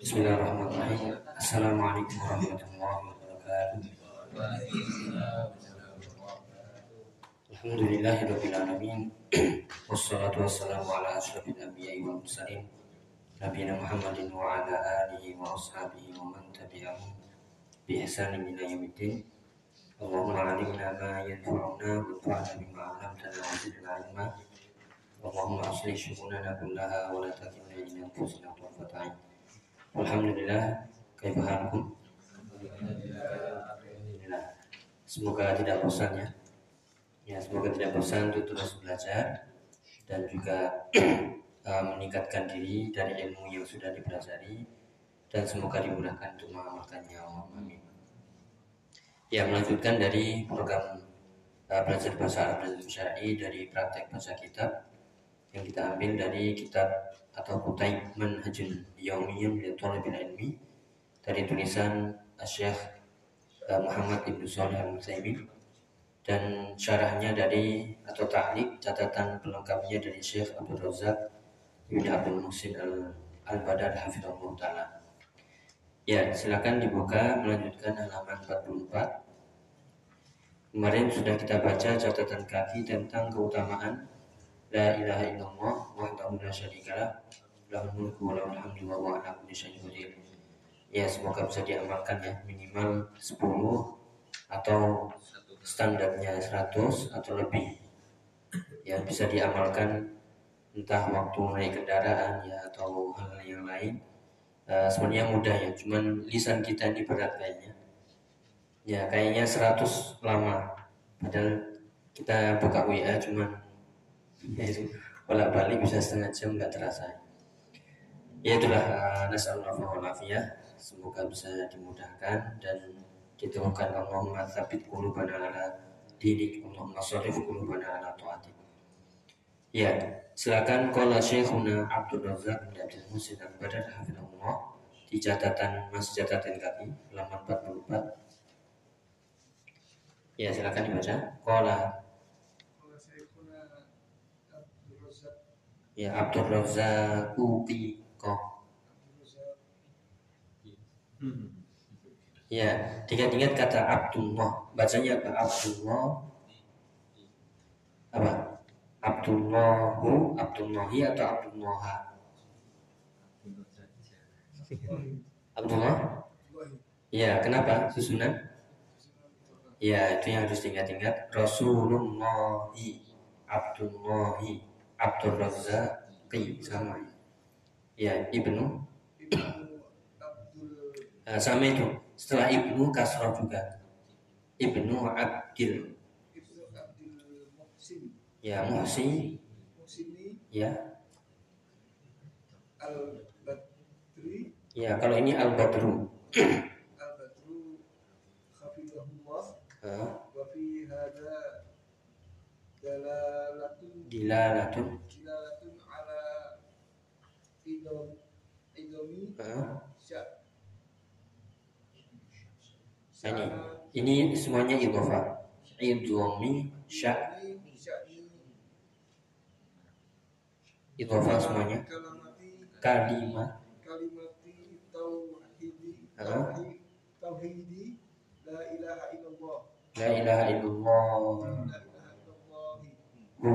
Bismillahirrahmanirrahim. Assalamualaikum warahmatullahi wabarakatuh. Alhamdulillahirabbil alamin. Wassalatu wassalamu ala asyrafil anbiya'i wal mursalin. Nabiyina Muhammadin wa ala alihi wa ashabihi wa man tabi'ahum bi ihsanin ila yaumiddin. Ma yanfa'una wanfa'na bima 'allamtana wa zidna 'ilma. Allahumma aslih syu'unana kullaha wa la takilna ila anfusina tarfata 'ain. Alhamdulillah, kaifahakum? Alhamdulillah. Semoga tidak bosan ya. Ya, semoga tidak bosan untuk terus belajar dan juga uh, meningkatkan diri dari ilmu yang sudah dipelajari dan semoga dimudahkan untuk mengamalkannya. Amin. Ya, melanjutkan dari program uh, belajar bahasa Arab dan Syar'i dari praktek baca kitab yang kita ambil dari kitab atau Kutaib Manhajul Yawmiyyah li Thalabil Ilmi dari tulisan Syekh uh, Muhammad Ibnu Shalih Al-Utsaimin. Dan syarahnya dari atau taklik catatan pelengkapnya dari Syekh Abdul Razak Ibn Abdul Muhsin Al-Badar Hafizahullah Ta'ala. Ya, silakan dibuka melanjutkan halaman 44 Kemarin sudah kita baca catatan kaki tentang keutamaan La ilaha illallah la lahul mulku wa lahul. Ya, semoga bisa diamalkan ya minimal 10 atau standarnya 100 atau lebih. Ya, bisa diamalkan entah waktu naik kendaraan ya atau hal yang lain. Uh, sebenarnya mudah ya, cuman lisan kita ini berat kayaknya. Ya, kayaknya 100 lama. Padahal kita buka WA cuman bolak balik bisa setengah jam nggak terasa. Ya itulah uh, nasallallahu ya semoga bisa dimudahkan dan ditemukan Allahumma tsabit qulubana ala dinik. Allahumma sharif qulubana ala taatik. Ya silakan qala syekhuna Abdul Razak bin Abdul Musin al-Badar hafizahullah di catatan Mas catatan kaki halaman 44 ya silakan dibaca. Qala ya Abdul Razak Uqiko ya ingat-ingat kata Abdullah. Bacanya apa? Abdullah. Apa? Abdullahu Abdullahi atau Abdullah Abdullah? Ya kenapa? Susunan? Ya itu yang harus diingat-ingat. Rasulullahi Abdullahi Abdul Razaki sama. Ya Ibnu. Nah, sama itu. Setelah Ibnu Kasroh juga. Ibnu Abdil. Ya Muhsin. Ya. Al Badri ya kalau ini Al Badru Al Badru Khafidahullah wa fi hada dalalatun dilalatun dilalatun ala idom idomi syak ini. Ini semuanya idhofa. Idomi syak idhofa semuanya. Kalimat kalimati. Tauhidi. Tauhidi. La ilaha illallah. La ilaha illallah hu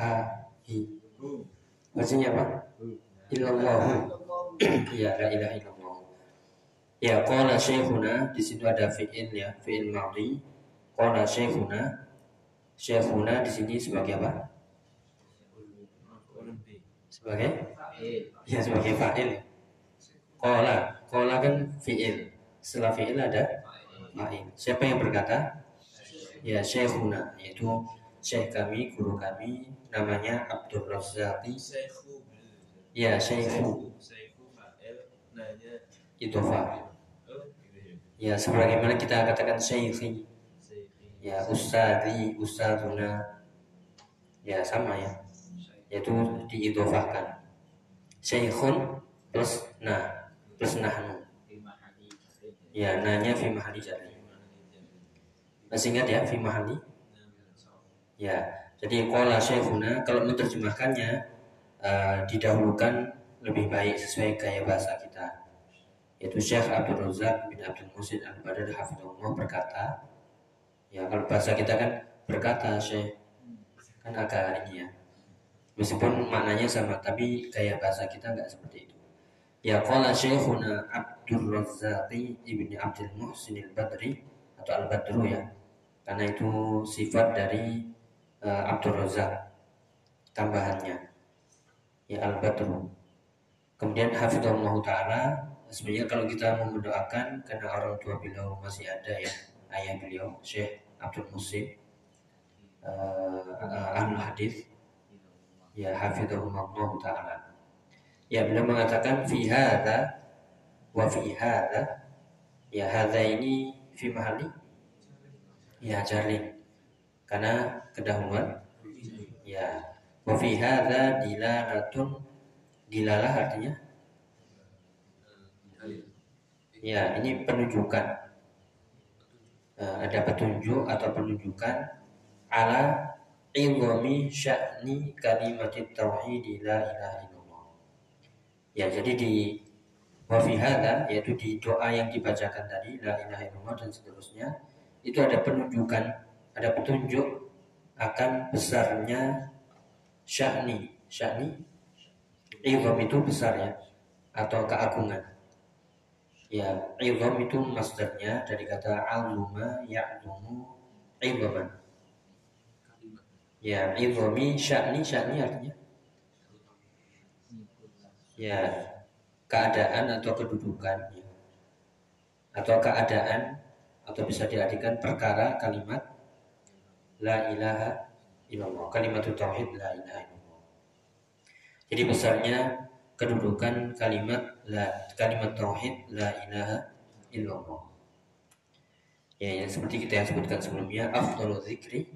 ha hi maksudnya apa? Illallahu ya la ilaha illallah. Ya qala syekhuna di situ ada fi'il ya fi'il madhi. Qala syekhuna syekhuna di sini sebagai apa? Sebagai? Ya sebagai fa'il. Qala qala kan fi'il. Setelah fi'il ada fa'il. Siapa yang berkata? Ya syekhuna. Yaitu syekh kami, guru kami namanya Abdul Razaki. Ya, syekhu. Itu fa. Ya, sebagaimana kita katakan syekhi. Ya, ustadi, ustaduna. Ya, sama ya. Yaitu diidofahkan. Syekhun plus na plus nahnu. Ya, nanya fi mahali jadi. Masih ingat ya fi mahali? Ya, jadi kola syekhuna kalau menerjemahkannya uh, didahulukan lebih baik sesuai gaya bahasa kita. yaitu Syekh Abdul Razak bin Abdul Musid al Badar Hafidullah berkata ya kalau bahasa kita kan berkata Syekh. Kan agak ini ya. Meskipun maknanya sama tapi gaya bahasa kita nggak seperti itu. Ya qala Syekhuna Abdul Razak ibni Abdul Muhsin al Badri atau al Badru ya. Karena itu sifat dari uh, Abdul Razak tambahannya. Ya al Badru kemudian Hafidullah Ta'ala sebenarnya kalau kita mau mendoakan karena orang tua beliau masih ada ya ayah beliau Syekh Abdul Musim uh, uh, Ahlul Hadis. Ya hafizahullah taala. Ya beliau mengatakan fi hadza wa fi hadza ya hadza ini fi mahali? Ya jarling karena kedahuluan ya wa fi hadza dilalatun dilalah artinya Ya, ini penunjukan. Uh, ada petunjuk atau penunjukan ala ilmi sya'ni kalimat tauhid la ilaha. Ya, jadi di wafihada yaitu di doa yang dibacakan tadi la ilaha dan seterusnya itu ada penunjukan, ada petunjuk akan besarnya sya'ni. Sya'ni ilmu itu besar ya atau keagungan Ya, idham itu masdarnya dari kata aluma ya'lumu idhaman. Ya, idhami sya'ni sya'ni artinya ya keadaan atau kedudukan ya. atau keadaan atau bisa diartikan perkara kalimat la ilaha illallah kalimat tauhid la ilaha illallah jadi besarnya kedudukan kalimat la kalimat tauhid la ilaha illallah. Ya, yang seperti kita yang sebutkan sebelumnya, afdhalu zikri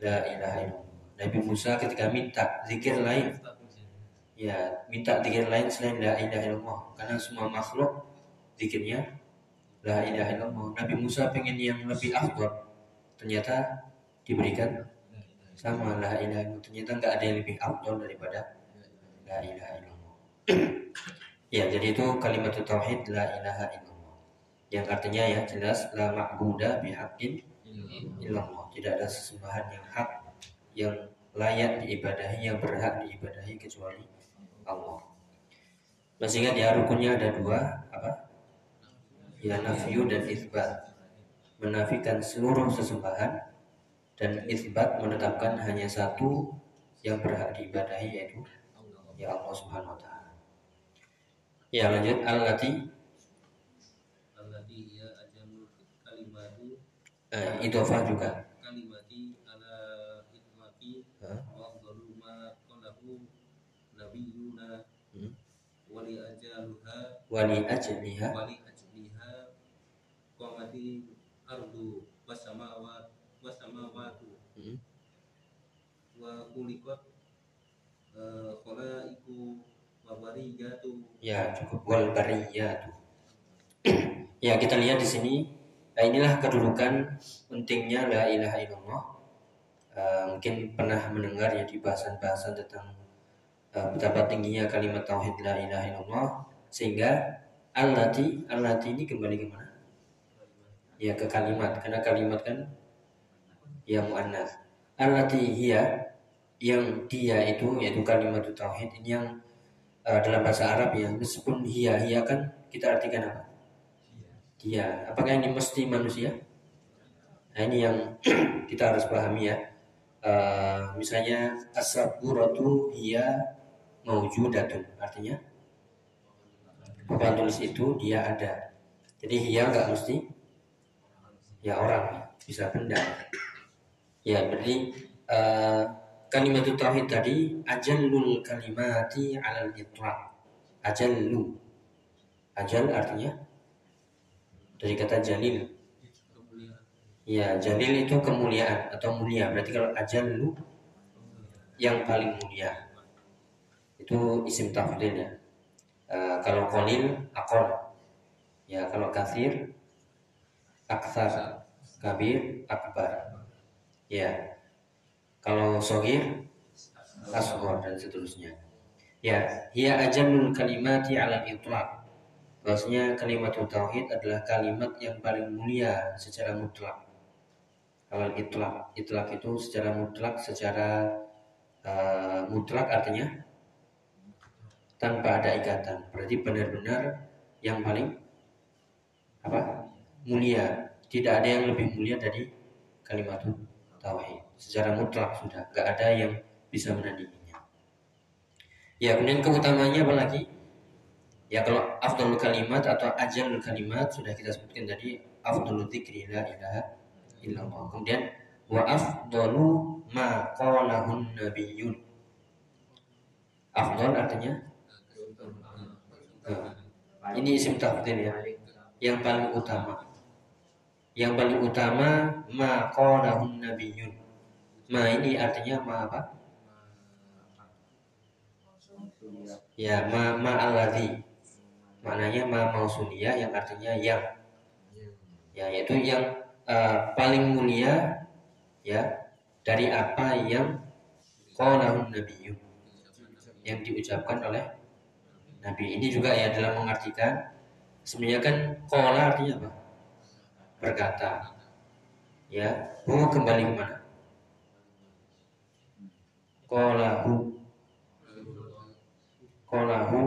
la ilaha illallah. Nabi Musa ketika minta zikir lain, ya minta zikir lain selain la ilaha illallah, karena semua makhluk zikirnya la ilaha illallah. Nabi Musa pengen yang lebih afdal, ternyata diberikan sama la ilaha illallah. Ternyata nggak ada yang lebih afdal daripada la ilaha illallah ya, jadi itu kalimat tauhid la ilaha illallah. Yang artinya ya jelas la ma'budah bihaqqin illallah. Tidak ada sesembahan yang hak yang layak diibadahi, yang berhak diibadahi kecuali Allah. Masih ingat ya rukunnya ada dua apa? Ya nafyu dan isbat. Menafikan seluruh sesembahan dan isbat menetapkan hanya satu yang berhak diibadahi yaitu ya Allah Subhanahu wa taala. Ya. Lanjut allati. Allati ya ajamul kalimatu eh, idofah juga. Kalimati ala hikmati. Wa dhaluma qalahu nabiyuna. Hmm. wali ajaluha wali ajliha. Wali ajliha qamati ardu wasamawat wasamawatu hmm. Wa kulikat uh, khalaiku Ya cukup wal bariyatu. ya kita lihat di sini. Nah, inilah kedudukan pentingnya la ilaha illallah. Uh, mungkin pernah mendengar ya di bahasan-bahasan tentang uh, betapa tingginya kalimat tauhid la ilaha illallah sehingga allati allati ini kembali ke mana? Ya ke kalimat karena kalimat kan yang muannas. Allati hiya yang dia itu yaitu kalimat tauhid ini yang uh, dalam bahasa Arab ya meskipun hia hia kan kita artikan apa? Dia apakah ini mesti manusia? Nah ini yang kita harus pahami ya. Uh, misalnya asaburatu hia maujudatun artinya papan tulis itu dia ada. Jadi hia nggak mesti? Ya orang bisa benda. Ya berarti uh, kalimat tauhid tadi ajallul kalimati alal itlaq. Ajallu. Ajal artinya? Dari kata jalil. Ya jalil itu kemuliaan atau mulia. Berarti kalau ajallu yang paling mulia. Itu isim tafdil ya. Uh, kalau kolil akol ya kalau kasir aksar. Kabir akbar. Ya kalau sogir, asghar dan seterusnya. Ya, hiya ajamul kalimati ala itlaq. bahwasanya kalimat tauhid adalah kalimat yang paling mulia secara mutlak. Awal itlak, itlak itu secara mutlak, secara uh, mutlak artinya tanpa ada ikatan. Berarti benar-benar yang paling apa? Mulia. Tidak ada yang lebih mulia dari kalimat tauhid. Secara mutlak sudah, nggak ada yang bisa menandinginya. Ya, kemudian keutamanya apa lagi? Ya kalau afdalul kalimat atau ajalul kalimat sudah kita sebutkan tadi afdalul dzikri la ilaha illallah. Kemudian wa afdalu ma qalahun nabiyyun. Afdal artinya uh, ini isim tafdil ya. Yang paling utama. Yang paling utama ma qalahun nabiyyun. Ma ini artinya ma apa? Ya ma ma alladhi. Maknanya ma mausulia yang artinya yang. Ya yaitu yang uh, paling mulia ya dari apa yang qalahun nabiyyu. Yang diucapkan oleh nabi. Ini juga ya dalam mengartikan sebenarnya kan qala artinya apa? Berkata. Ya hu kembali ke mana qalahu qalahu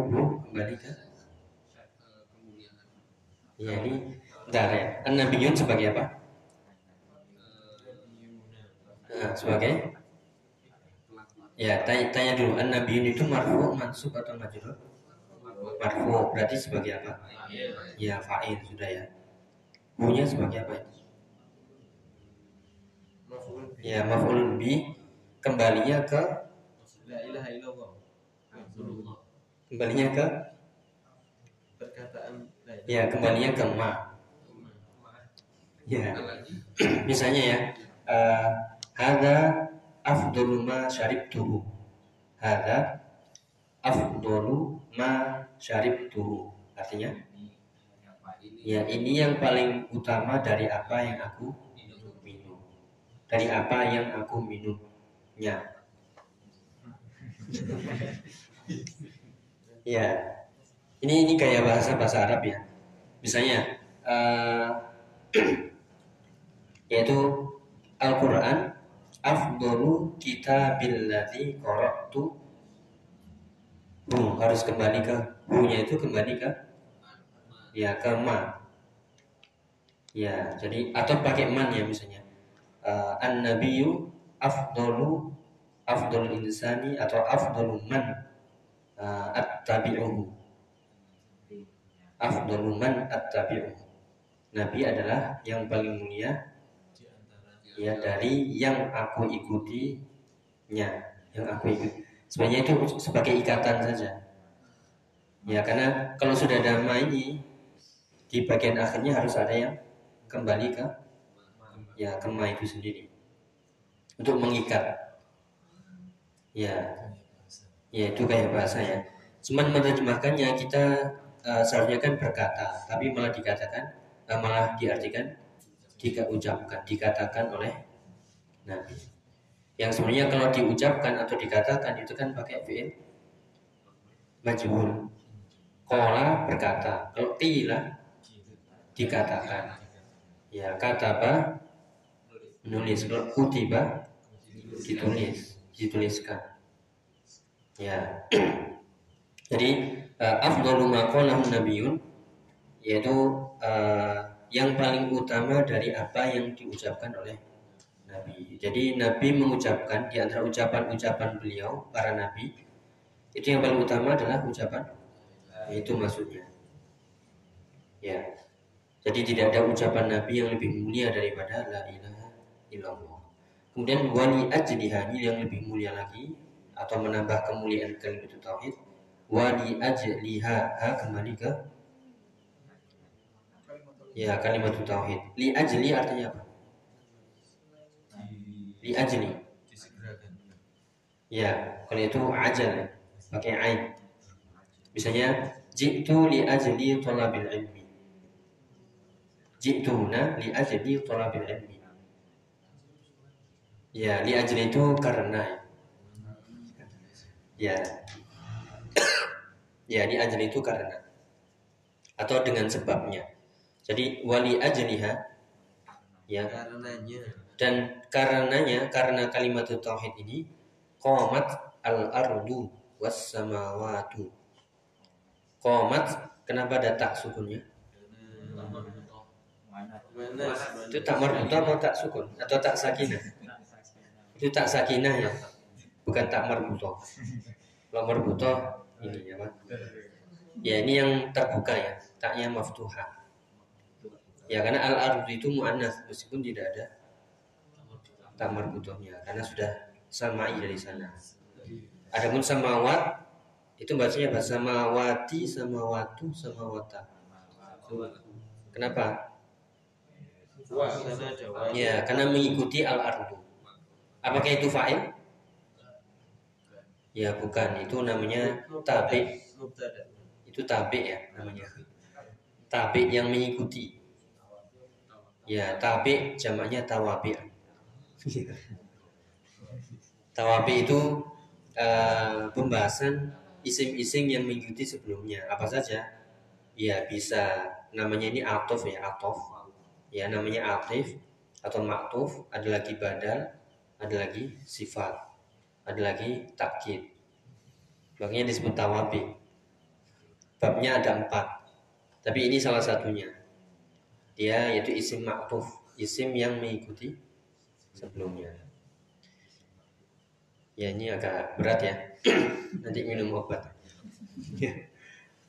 kembali ke Ya ini bentar ya. An-Nabiyun sebagai apa? Nah, sebagai Ya, tanya, tanya dulu. An-Nabiyun itu marfu, mansub atau majrur? Marfu. Berarti sebagai apa? Ya, fa'il sudah ya. Bunya sebagai apa? Ya, maf'ul bi kembalinya ke Kembalinya ke perkataan Ya, kembalinya ke ma. Ya. Misalnya ya, uh, hada afdolu ma syaribtuhu. Hada afdolu ma syaribtuhu. Artinya Ya, ini yang paling utama dari apa yang aku minum. Dari apa yang aku minumnya. ya. Ini ini kayak bahasa bahasa Arab ya misalnya uh, yaitu Al-Quran afdolu kitabilladzi qara'tu hu harus kembali ke hu-nya itu kembali ke ya ke ma ya jadi atau pakai man ya misalnya uh, an nabiyyu afdolu afdol insani atau afdolu man uh, at-tabi'uhu afdalu man attabi'u. Nabi adalah yang paling mulia ya dari yang aku ikutinya, yang aku ikuti. Sebenarnya itu sebagai ikatan saja. Ya karena kalau sudah damai ini di bagian akhirnya harus ada yang kembali ke ya kema itu sendiri untuk mengikat. Ya, ya itu kayak bahasa ya. Cuman menerjemahkannya kita uh, seharusnya kan berkata, tapi malah dikatakan uh, malah diartikan jika ucapkan, dikatakan oleh Nabi. Yang sebenarnya kalau diucapkan atau dikatakan itu kan pakai fi'il majhul. Kola berkata, kalau tila dikatakan. Ya, kata apa? Menulis. Kalau kutiba ditulis, dituliskan. Ya. Jadi uh, afdalu ma nabiyun yaitu uh, yang paling utama dari apa yang diucapkan oleh Nabi. Jadi Nabi mengucapkan di antara ucapan-ucapan beliau para nabi itu yang paling utama adalah ucapan itu maksudnya. Ya. Jadi tidak ada ucapan Nabi yang lebih mulia daripada la ilaha illallah. Kemudian wali ajlihani yang lebih mulia lagi atau menambah kemuliaan kalimat tauhid wali ajliha ha kembali ke? Ya kalimat tauhid. Li ajli artinya apa? Li ajli ya kalau itu ajal pakai ain. Misalnya jitu li ajli talabil ilmi. Jituna li ajli talabil ilmi ya li ajli itu karena ya Ya, di ajal itu karena. atau dengan sebabnya. Jadi wali ajliha ya karenanya dan karenanya karena kalimat tauhid ini qamat al ardu was samawatu. Qamat kenapa ada tak sukunnya? Itu tak marbuta atau tak sukun atau tak sakinah? Itu tak sakinah ya, bukan tak marbuta. Kalau marbuta ini ya Pak. Ya ini yang terbuka ya, taknya maftuha. Ya karena al ardu itu muannas meskipun tidak ada tak marbutahnya karena sudah samai dari sana. Adapun samawat itu bacanya bahasa samawati, samawatu, samawata. Kenapa? wah Ya, karena mengikuti al-ardu. Apakah itu fa'il? Ya, bukan. Itu namanya tabi. mubtada Itu tabi ya namanya. Tabi yang mengikuti. Ya, tabi jamaknya tawabi. tawabi itu eh, pembahasan isim-isim yang mengikuti sebelumnya. Apa saja? Ya, bisa namanya ini atof ya, atof. Ya, namanya atif atau maktuf, ada lagi badal, ada lagi sifat, ada lagi takkid. Makanya disebut tawabi. Babnya ada empat, tapi ini salah satunya. Dia yaitu isim maktuf, isim yang mengikuti sebelumnya. Ya ini agak berat ya. Nanti minum obat.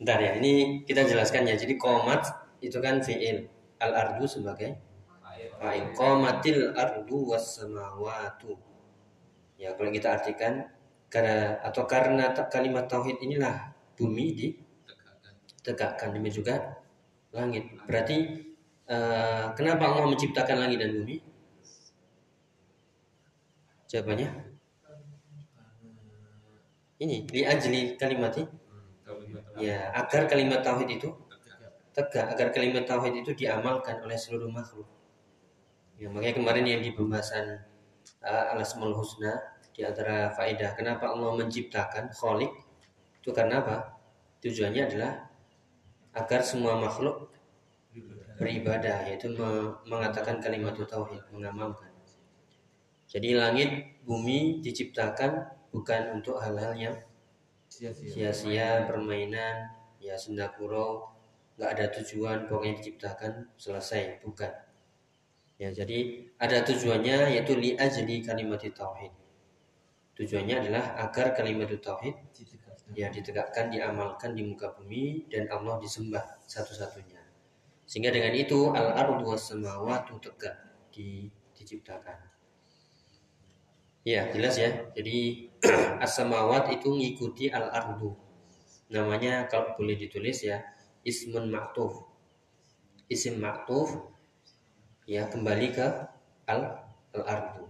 Bentar ya, ini kita jelaskan ya. Jadi komat itu kan fi'il. Al-ardu sebagai fa'il. Qomatil ardu was samawatu. Ya, kalau kita artikan karena atau karena kalimat tauhid inilah bumi ditegakkan demi juga langit. Berarti eh, kenapa Allah menciptakan langit dan bumi? Jawabannya ini li ajli kalimati ya agar kalimat tauhid itu tegak agar kalimat tauhid itu diamalkan oleh seluruh makhluk. Ya, makanya kemarin yang di pembahasan uh, al-asmaul husna di antara faedah kenapa Allah menciptakan kholik itu karena apa? Tujuannya adalah agar semua makhluk beribadah yaitu me- mengatakan kalimat tauhid, mengamalkan. Jadi langit, bumi diciptakan bukan untuk hal-hal yang sia-sia permainan ya sendakuro nggak ada tujuan pokoknya diciptakan selesai bukan ya jadi ada tujuannya yaitu li ajli kalimat tauhid. Tujuannya adalah agar kalimat tauhid ya ditegakkan diamalkan di muka bumi dan Allah disembah satu-satunya. Sehingga dengan itu al ardu was samawati tegak di, diciptakan. Ya jelas ya. Jadi as-samawat itu ngikuti al-ardu. Namanya kalau boleh ditulis ya ismun maktuf. Isim maktuf ya kembali ke al al-ardu.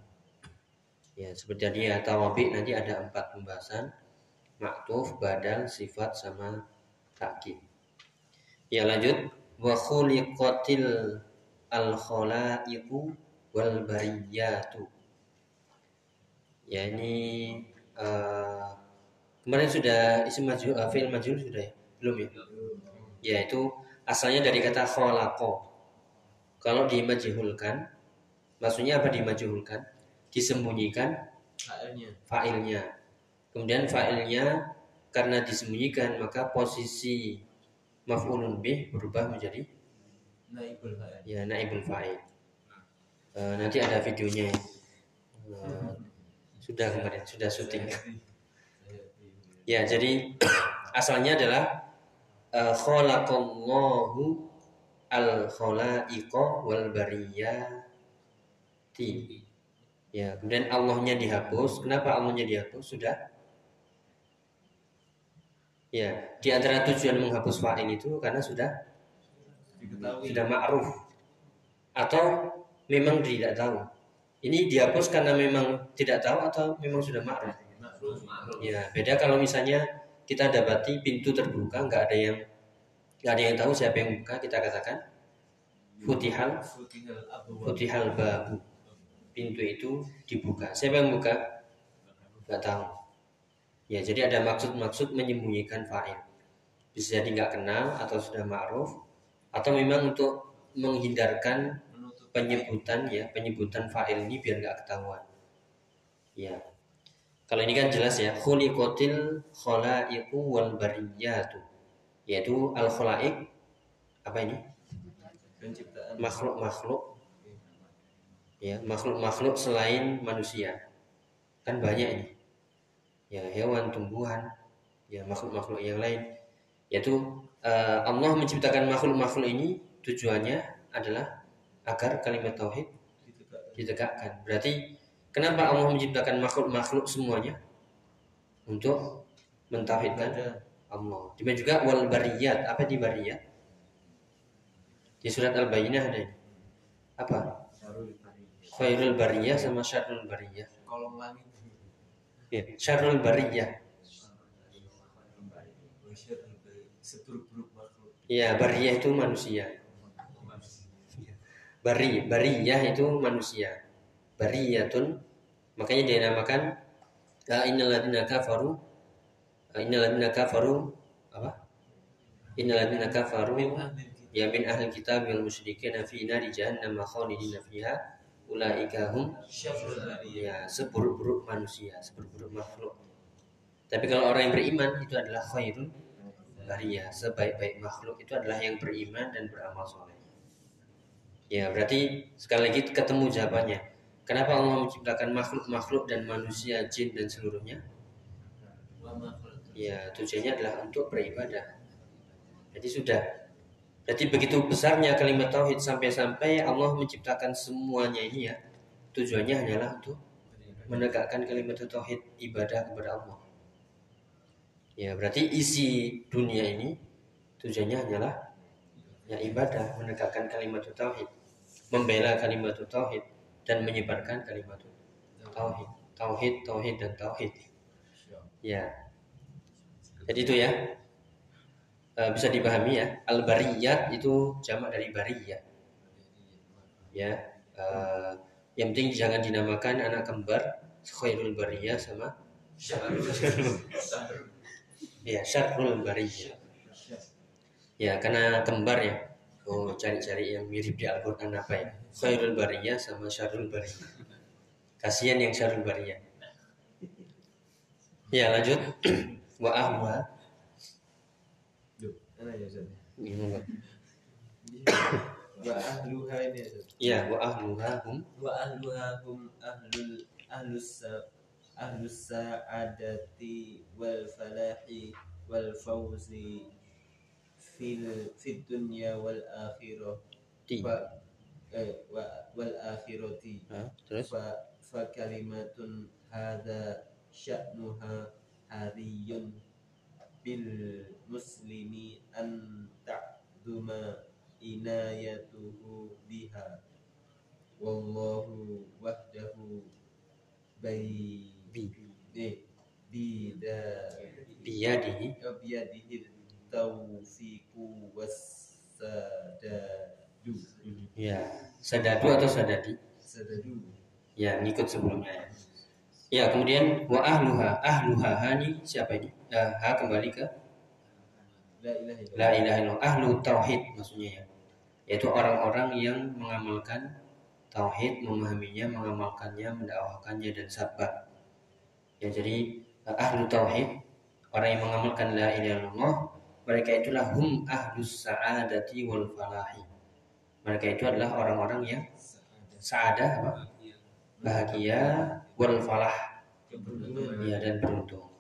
Ya seperti tadi ya tawabi nanti ada empat pembahasan maktuf, badal, sifat sama takkid. Ya lanjut wa khuliqatil al khalaiqu wal bariyatu. Ya ini eh, kemarin sudah isim majul uh, fi'il majul sudah ya? Belum ya? Ya itu asalnya dari kata kholako. Kalau dimajhulkan maksudnya apa dimajhulkan? Disembunyikan Failnya fa'ilnya. Kemudian fa'ilnya karena disembunyikan maka posisi maf'ulun bih berubah menjadi naibul fa'il. ya naibul fa'il. Eh, nanti ada videonya. ya. Eh, sudah kemarin sudah syuting. Ya, jadi asalnya adalah uh, khalaqallahu al khalaiqa wal bariyati. Ya, kemudian Allahnya dihapus. Kenapa Allahnya dihapus? Sudah Ya, di antara tujuan menghapus fa'il itu karena sudah Diketahui. sudah ma'ruf atau memang tidak tahu. Ini dihapus karena memang tidak tahu atau memang sudah ma'ruf. Ya, beda kalau misalnya kita dapati pintu terbuka, nggak ada yang nggak ada yang tahu siapa yang buka, kita katakan futihal futihal babu. Pintu itu dibuka. Siapa yang buka? Nggak tahu. Ya, jadi ada maksud-maksud menyembunyikan fa'il. bisa jadi nggak kenal atau sudah ma'ruf atau memang untuk menghindarkan penyebutan ya penyebutan fa'il ini biar nggak ketahuan ya kalau ini kan jelas ya khuliqatil khalaiqu wal bariyatu yaitu al khalaik apa ini? Penciptaan. Makhluk-makhluk ya makhluk-makhluk selain manusia. Kan banyak ini. Ya hewan tumbuhan. Ya makhluk-makhluk yang lain. Yaitu eh, Allah menciptakan makhluk-makhluk ini tujuannya adalah agar kalimat tauhid ditegakkan. berarti kenapa Allah menciptakan makhluk-makhluk semuanya? Untuk mentauhidkan Allah. Demikian juga wal bariyat. Apa di bariyat? Di surat al-bayyinah ada. Ini apa khairul bariyah sama syarrul bariyah. Kolom langit. ya, syarrul bariyah. Ya bariyah itu manusia. Bari bariyah itu manusia. Bariyatun makanya dinamakan uh, innalladzina kafaru uh, innalladzina kafaru apa? Innalladzina kafaru ya min ahli kitab wal musyrikin fi nari jahannam khalidina fiha ulaika hum ya seburuk-buruk manusia seburuk-buruk makhluk. Tapi kalau orang yang beriman itu adalah khairul bariyah sebaik-baik makhluk itu adalah yang beriman dan beramal soleh. Ya berarti sekali lagi ketemu jawabannya. Kenapa Allah menciptakan makhluk-makhluk dan manusia jin dan seluruhnya. Ya tujuannya adalah untuk beribadah. Jadi sudah. Jadi begitu besarnya kalimat tauhid sampai-sampai Allah menciptakan semuanya ini ya tujuannya hanyalah untuk menegakkan kalimat tauhid ibadah kepada Allah. Ya berarti isi dunia ini tujuannya hanyalah ya ibadah menegakkan kalimat tauhid membela kalimat tauhid dan menyebarkan kalimat tauhid. Tauhid tauhid dan tauhid. Ya jadi itu ya. Eh, bisa dipahami ya. Al bariyat itu jamak dari bariyah ya. Eh, yang penting jangan dinamakan anak kembar khairul bariyah sama ya syarrul bariyah. Ya karena kembar ya. Oh cari-cari yang mirip di Al-Quran apa ya? Khairul bariyah sama syarrul bariyah. Kasihan yang syarrul bariyah. Ya lanjut wa ahwa ya enggak. Wa ahluha ini ya Ustaz. ya wa ahluha hum Wa ahluha hum ahlul ahlus ahlus sa'adati wal falahi wal fawzi fil fid dunya wal akhirah fa eh, wa, wal akhirati Hah? terus fa, fa kalimatun hadha sya'nuha hariyun bil muslimi an ta'duma inayatuhu biha. Wallahu wahdahu bai Bi. eh, bida biyadihi biyadihi taufiqu wassadadu. Ya sadadu atau sadadi? Sadadu. Ya ngikut sebelumnya. ya ya kemudian wa ahluha ahluha ha ini siapa ini? Eh, ha kembali ke? La ilaha illallah. La ilaha illallah ahlu tauhid maksudnya ya. Yaitu orang-orang yang mengamalkan tauhid memahaminya mengamalkannya mendakwakannya dan sabar ya jadi ahlu tauhid orang yang mengamalkan la ilaha illallah mereka itulah hum ahlus sa'adati wal falahi. Mereka itu adalah orang-orang yang sa'adah. apa? bahagia wal falah. Keberuntungan ya. dan beruntung.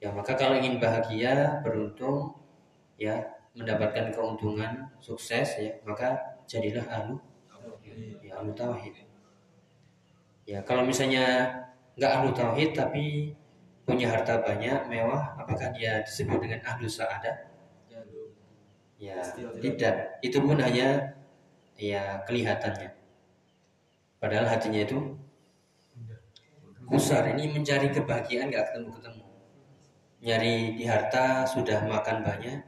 Ya maka kalau ingin bahagia beruntung ya mendapatkan keuntungan sukses ya maka jadilah ahlu ya ahlu tauhid. Ya kalau misalnya nggak ahlu tauhid tapi punya harta banyak mewah apakah dia disebut dengan ahlu sa'adah? Ya tidak. Itu pun hanya ya kelihatannya. Padahal hatinya itu kusar ini mencari kebahagiaan nggak ketemu ketemu nyari di harta sudah makan banyak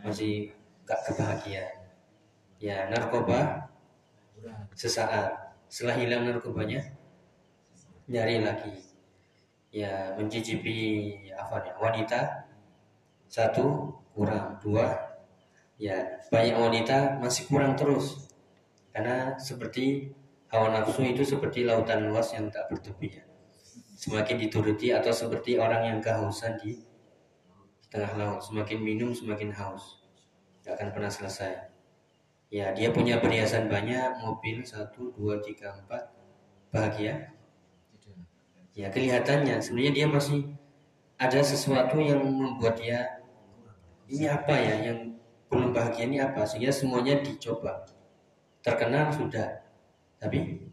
masih gak kebahagiaan. Ya narkoba sesaat. Setelah hilang narkobanya nyari lagi. Ya mencicipi apa ya wanita satu kurang. Dua ya banyak wanita masih kurang terus. Karena seperti hawa nafsu itu seperti lautan luas yang tak bertepi ya. semakin dituruti atau seperti orang yang kehausan di tengah laut. Semakin minum semakin haus. Gak akan pernah selesai. Ya dia punya perhiasan banyak. Mobil satu dua tiga empat. Bahagia? Ya kelihatannya. Sebenarnya dia masih ada sesuatu yang membuat dia ini apa ya yang belum bahagia ini apa? Sehingga semuanya dicoba. Terkenal sudah tapi?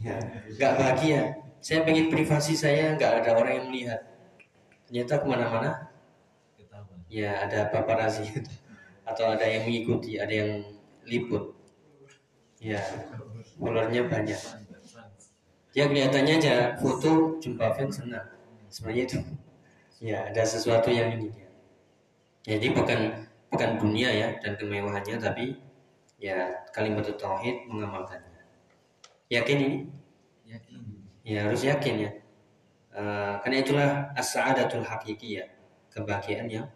Ya nggak bahagia. Saya pengen privasi saya nggak ada orang yang melihat. Ternyata ke mana-mana? Ya ada paparazzi atau ada yang mengikuti ada yang liput. Ya followernya banyak. Ya kelihatannya aja foto jumpa fans senang. Sebenarnya itu ya ada sesuatu yang ini. Dia jadi bukan bukan dunia ya dan kemewahannya tapi ya kalimat tauhid mengamalkannya. Yakin ini? Yakin. Ya harus yakin ya. Uh, karena itulah as-sa'adatul hakiki ya, kebahagiaan yang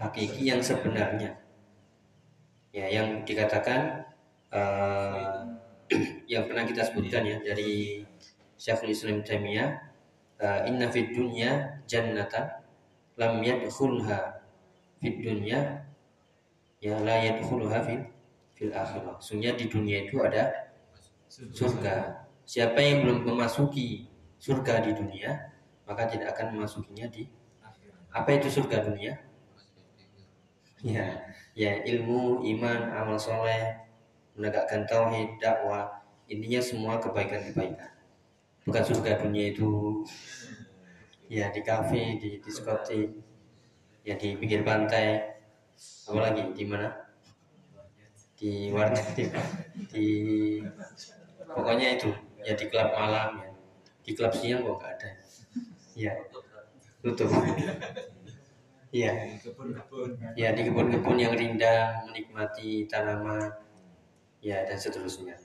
hakiki yang sebenarnya. Ya, yang dikatakan uh, yang pernah kita sebutkan ya dari Syekhul Islam Taimiyah, uh, inna fid dunya jannatan lam yadkhulha fid dunya ya la yadkhuluha fil fil akhirah. Sungguh di dunia itu ada surga. Siapa yang belum memasuki surga di dunia, maka tidak akan memasukinya di apa itu surga dunia? Ya, ya ilmu, iman, amal soleh, menegakkan tauhid, dakwah, intinya semua kebaikan-kebaikan. Bukan surga dunia itu ya di kafe, di diskotik, ya di pinggir pantai apa lagi di mana di warnet di, di pokoknya itu ya di klub malam ya. Di klub siang kok gak ada. Ya tutup. Ya ya di kebun-kebun yang rindang menikmati tanaman ya dan seterusnya.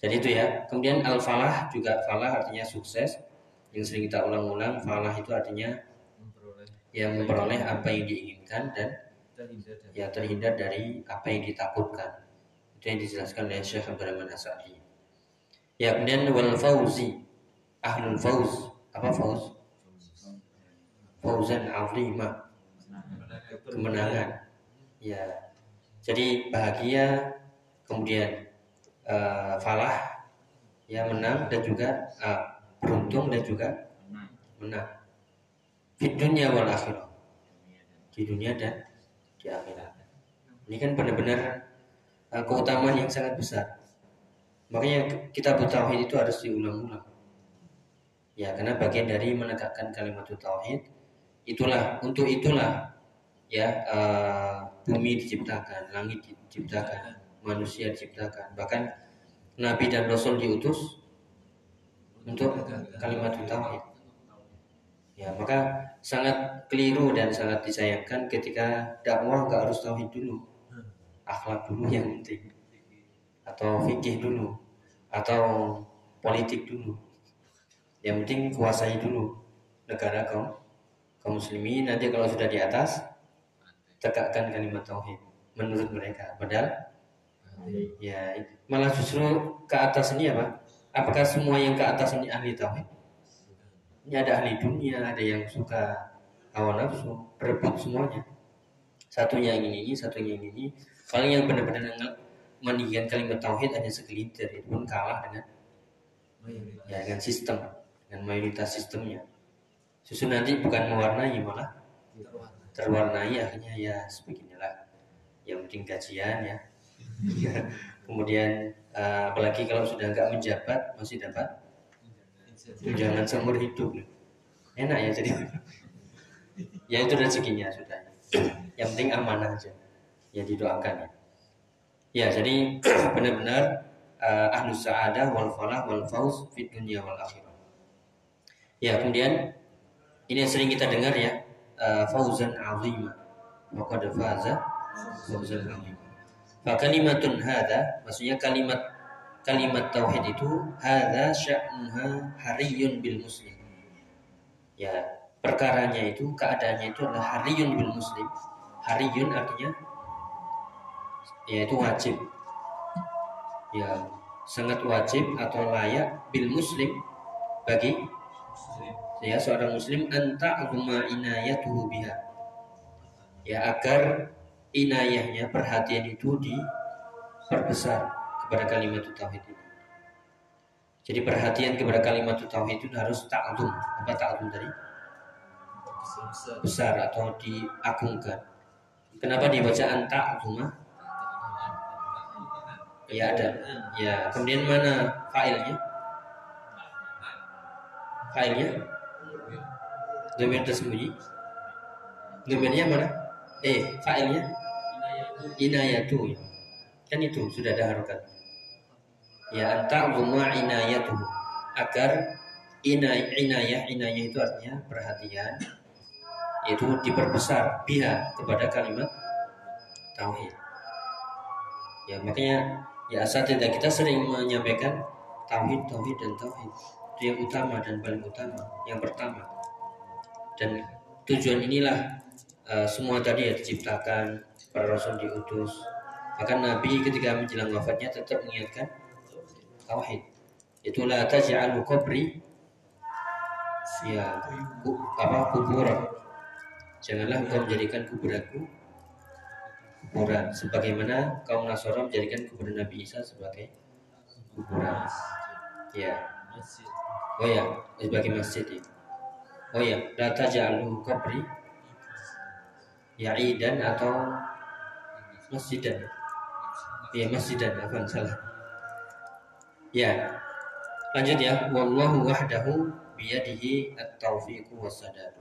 Jadi itu ya. Kemudian al falah juga falah artinya sukses. Yang sering kita ulang-ulang falah itu artinya yang memperoleh apa yang diinginkan dan ya terhindar dari apa yang ditakutkan. Itu yang dijelaskan oleh Syekh Abdul Rahman Asadi. Ya kemudian wal fauzi ahlul fauz apa fauz? Fauzan azimah kemenangan. Ya. Jadi bahagia kemudian uh, falah ya menang dan juga uh, beruntung dan juga menang di dunia wal akhirah di dunia dan di akhirat ini kan benar-benar uh, keutamaan yang sangat besar. Makanya kita tauhid itu harus diulang-ulang. Ya karena bagian dari menegakkan kalimat tauhid itulah untuk itulah ya uh, bumi diciptakan langit diciptakan manusia diciptakan. Bahkan nabi dan rasul diutus untuk kalimat tauhid Ya, maka sangat keliru dan sangat disayangkan ketika dakwah nggak harus tauhid dulu. Akhlak dulu yang penting. Atau fikih dulu. Atau politik dulu. Yang penting kuasai dulu negara kaum kaum muslimin nanti kalau sudah di atas tegakkan kalimat tauhid menurut mereka. Padahal ya malah justru ke atas ini apa? Apakah semua yang ke atas ini ahli tauhid? Ini ada ahli dunia, ada yang suka hawa nafsu, berebut semuanya. Satunya yang ini, satunya yang ini. Paling yang benar-benar meninggikan kalimat tauhid hanya segelintir, itu pun kalah dengan ya dengan sistem, dengan mayoritas sistemnya. Susu nanti bukan mewarnai malah terwarnai akhirnya ya sebeginilah. Yang penting gajian ya. Kemudian uh, apalagi kalau sudah nggak menjabat masih dapat jangan seumur hidup. Enak ya jadi ya itu rezekinya sudah. Yang penting amanah aja. Ya didoakan ya. Ya jadi benar-benar uh, ahlus sa'adah wal falah wal fauz fit dunya wal akhirah. Ya kemudian ini yang sering kita dengar ya uh, fauzan azimah maka faza fauzan azimah Fakalimatun hada maksudnya kalimat kalimat tauhid itu hadza sya'nuha hariyun bil muslim. Ya, perkaranya itu keadaannya itu adalah hariyun bil muslim. Hariyun artinya yaitu wajib. Ya sangat wajib atau layak bil muslim bagi ya seorang muslim anta aguma inayatuhu biha. Ya agar inayahnya perhatian itu diperbesar kepada kalimat tauhid itu. Jadi perhatian kepada kalimat tauhid itu harus ta'zum apa ta'zum tadi? Besar atau diagungkan. Kenapa dibaca anta aguma ya ada. Ya kemudian mana failnya? Failnya? Domir tersembunyi domirnya mana? Eh failnya? Inayatu. Ya. kan itu sudah ada harokat ya anta guma inayatu agar inay, inayah inayah itu artinya perhatian. Itu diperbesar biha kepada kalimat tauhid. Ya makanya ya asal tidak kita sering menyampaikan tauhid tauhid dan tauhid. Itu yang utama dan paling utama yang pertama. Dan tujuan inilah uh, semua tadi ya diciptakan para rasul diutus. Maka Nabi ketika menjelang wafatnya tetap mengingatkan tauhid itulah taj'alu qabri ya ku, apa kubur janganlah engkau menjadikan kuburanku kuburan sebagaimana kaum Nasara menjadikan kuburan Nabi Isa sebagai kuburan. Ya. Oh ya sebagai masjid. Ya oh ya la taj'alu qabri ya'idan atau masjidan. Ya masjidan apa salah ya. Lanjut ya. Wallahu wahdahu biyadihi at-taufiqu was-sadad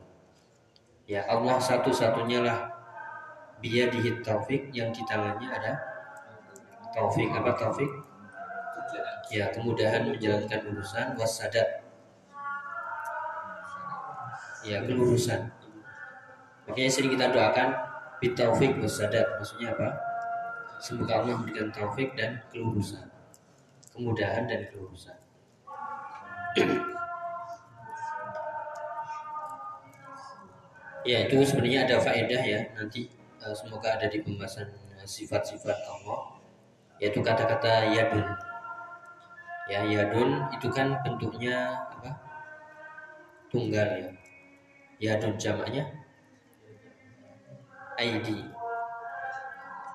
ya Allah satu-satunya lah biyadihi taufik yang di tangannya ada taufik apa taufik ya kemudahan menjalankan urusan. Wasadat ya kelurusan makanya sering kita doakan bitaufik wasadat maksudnya apa? Semoga Allah memberikan taufik dan kelurusan kemudahan dan kelurusan ya itu sebenarnya ada faedah ya. Nanti uh, semoga ada di pembahasan eh, sifat-sifat Allah. Yaitu kata-kata yadun. Ya yadun itu kan bentuknya apa? Tunggal ya. Yadun jamaknya? ID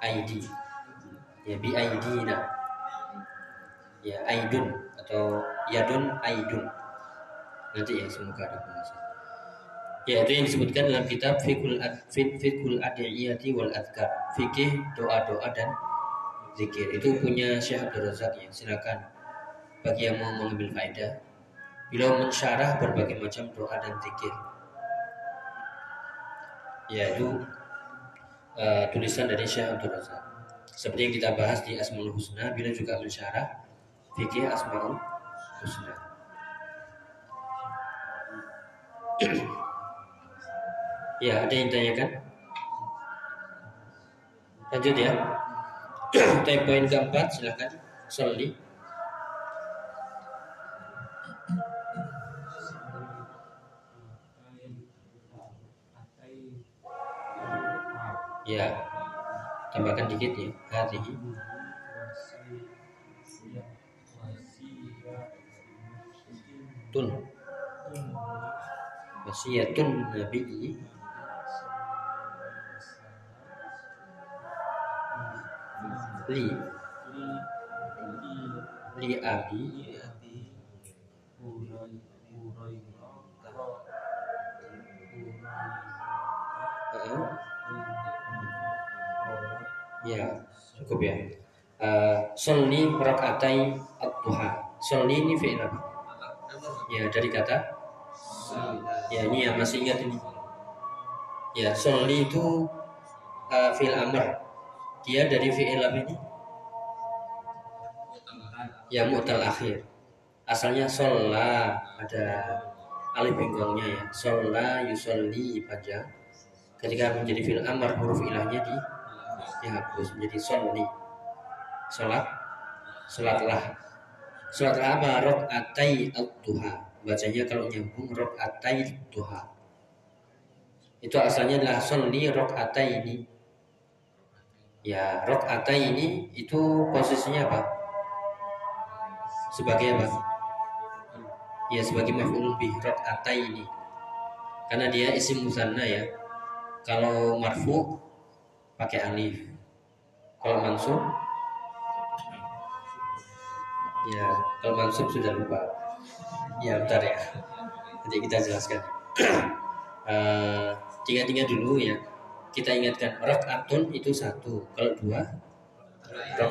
ID ya bi ID-na ya aidun atau yadun aidun. Nanti ya semoga ada pembahasan ya itu yang disebutkan dalam kitab fikul ad, fikul adiyati wal adkar fikih doa-doa dan zikir. Itu punya Syekh Abdul Razak ya. Silakan bagi yang mau mengambil faedah beliau mensyarah berbagai macam doa dan zikir. Ya itu uh, tulisan dari Syekh Abdul Razak. Seperti yang kita bahas di Asmaul Husna beliau juga mensyarah fikih Asmaul Husna Ya, ada yang tanyakan? Lanjut ya. Type poin keempat, silahkan. Soli. Ya, tambahkan dikit ya. Hati. Tun. Wasiyatun Nabi. Li. Li abi. Ya cukup ya. Uh, solni rokaatai at-duha solni ini fi'il apa ya dari kata ya ini ya masih ingat ini ya solni itu uh, fi'il amr dia dari fi'il apa ini? Ya mu'tal akhir. Asalnya sholla ada alif benggolnya ya. Sholla yusolli panjang. Ketika menjadi fi'il amar huruf ilahnya di dihapus menjadi sholli. Sholat sholatlah. Sholatlah apa? Rok atai al-duha. Bacanya kalau nyambung rok atai duha. itu asalnya adalah sholli ini. Ya, ini itu posisinya apa? Sebagai apa? Ya, sebagai maf'ul bih ini. Karena dia isim musanna ya. Kalau marfu pakai alif. Kalau mansub ya, kalau mansub sudah lupa. Ya, bentar ya. Nanti kita jelaskan. uh, tiga-tiga dulu ya. Kita ingatkan atun itu satu. Kalau dua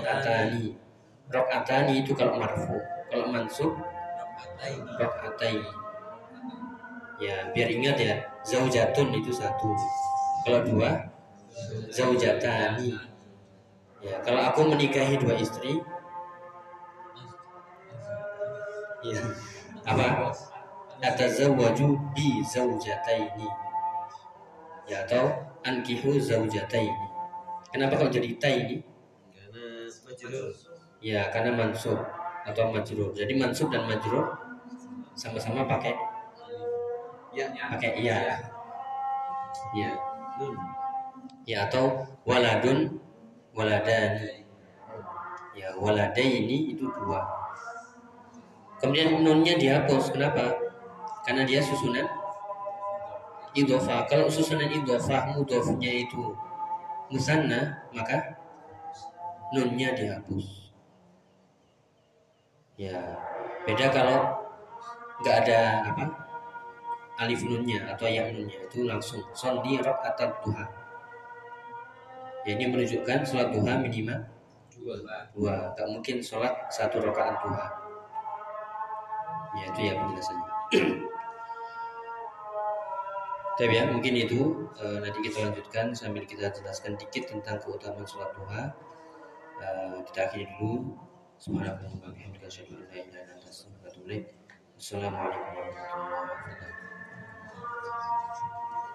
atani. Rok atani itu kalau marfu. Kalau mansub atai. Ya biar ingat ya zaujatun itu satu. Kalau dua zaujatani. Ya kalau aku menikahi dua istri ya apa? Atazawwaju bi zaujataini ya atau ankihu zaujataini kenapa kalau jadi ta ini? Karena majrur. Ya karena mansub atau majrur. Jadi mansub dan majrur sama-sama pakai ya. pakai iya. Ya. Nun. Ya atau waladun waladani. Ya waladaini itu dua kemudian nunnya dihapus kenapa? Karena dia susunan idofah kalau susunan idofah mudofnya itu musanna maka nunnya dihapus ya beda kalau nggak ada apa? Alif nunnya atau yang nunnya itu langsung. Sondi rok atau duha. Ya, ini menunjukkan sholat duha minimal dua. dua. Nggak mungkin sholat satu rakaat duha ya itu ya penjelasannya Tapi ya, mungkin itu e, nanti kita lanjutkan sambil kita jelaskan dikit tentang keutamaan sholat duha. E, kita akhiri dulu. Subhanallah wa bihamdika. Assalamualaikum warahmatullahi wabarakatuh.